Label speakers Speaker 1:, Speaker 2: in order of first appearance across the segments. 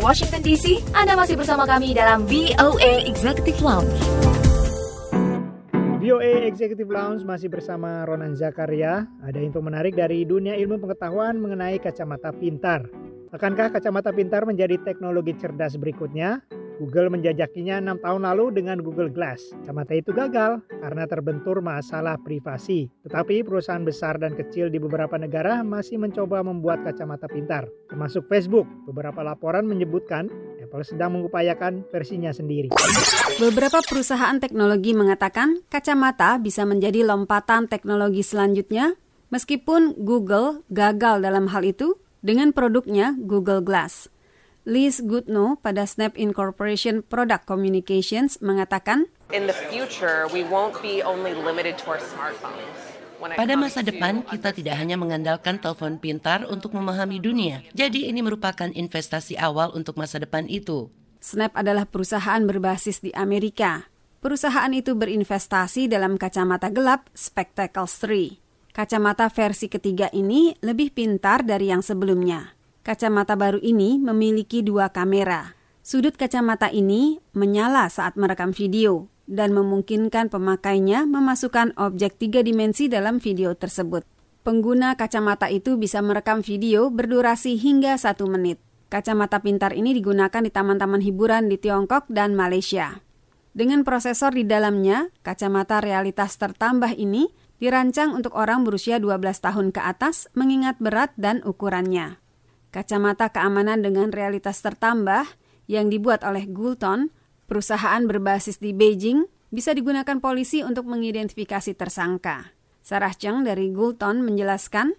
Speaker 1: VOA Washington DC. Anda masih bersama kami dalam VOA Executive Lounge.
Speaker 2: VOA Executive Lounge masih bersama Ronan Zakaria. Ada info menarik dari dunia ilmu pengetahuan mengenai kacamata pintar. Akankah kacamata pintar menjadi teknologi cerdas berikutnya? Google menjajakinya enam tahun lalu dengan Google Glass. Kacamata itu gagal karena terbentur masalah privasi. Tetapi perusahaan besar dan kecil di beberapa negara masih mencoba membuat kacamata pintar, termasuk Facebook. Beberapa laporan menyebutkan Apple sedang mengupayakan versinya sendiri.
Speaker 3: Beberapa perusahaan teknologi mengatakan kacamata bisa menjadi lompatan teknologi selanjutnya, meskipun Google gagal dalam hal itu dengan produknya Google Glass. Liz Goodnow pada Snap Incorporation Product Communications mengatakan,
Speaker 4: In the future, we won't be only limited to our smartphones.
Speaker 5: Pada masa depan, kita tidak hanya mengandalkan telepon pintar untuk memahami dunia. Jadi ini merupakan investasi awal untuk masa depan itu.
Speaker 3: Snap adalah perusahaan berbasis di Amerika. Perusahaan itu berinvestasi dalam kacamata gelap Spectacles 3. Kacamata versi ketiga ini lebih pintar dari yang sebelumnya. Kacamata baru ini memiliki dua kamera. Sudut kacamata ini menyala saat merekam video dan memungkinkan pemakainya memasukkan objek tiga dimensi dalam video tersebut. Pengguna kacamata itu bisa merekam video berdurasi hingga satu menit. Kacamata pintar ini digunakan di taman-taman hiburan di Tiongkok dan Malaysia. Dengan prosesor di dalamnya, kacamata realitas tertambah ini dirancang untuk orang berusia 12 tahun ke atas mengingat berat dan ukurannya. Kacamata keamanan dengan realitas tertambah yang dibuat oleh Gulton, perusahaan berbasis di Beijing, bisa digunakan polisi untuk mengidentifikasi tersangka. Sarah Cheng dari Gulton menjelaskan,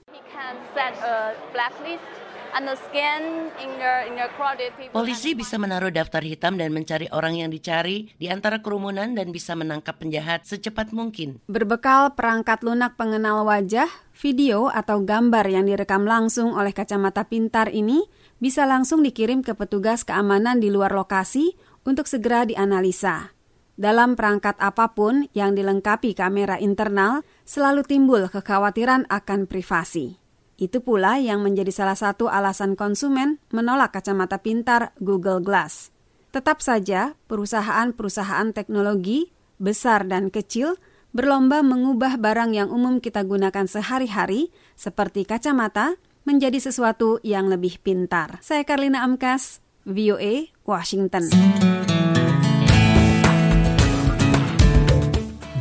Speaker 5: Polisi bisa menaruh daftar hitam dan mencari orang yang dicari di antara kerumunan dan bisa menangkap penjahat secepat mungkin.
Speaker 3: Berbekal perangkat lunak pengenal wajah, video atau gambar yang direkam langsung oleh kacamata pintar ini bisa langsung dikirim ke petugas keamanan di luar lokasi untuk segera dianalisa. Dalam perangkat apa pun yang dilengkapi kamera internal, selalu timbul kekhawatiran akan privasi. Itu pula yang menjadi salah satu alasan konsumen menolak kacamata pintar Google Glass. Tetap saja, perusahaan-perusahaan teknologi, besar dan kecil, berlomba mengubah barang yang umum kita gunakan sehari-hari, seperti kacamata, menjadi sesuatu yang lebih pintar. Saya Karlina Amkas, VOA, Washington.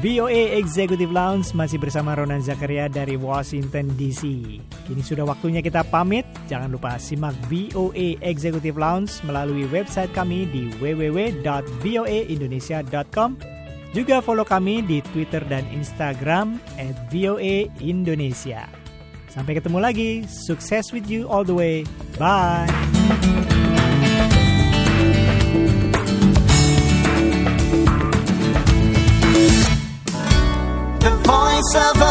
Speaker 2: VOA Executive Lounge masih bersama Ronan Zakaria dari Washington DC. Kini sudah waktunya kita pamit. Jangan lupa simak VOA Executive Lounge melalui website kami di www.voaindonesia.com. Juga follow kami di Twitter dan Instagram at VOA Indonesia. Sampai ketemu lagi. Sukses with you all the way. Bye.
Speaker 6: myself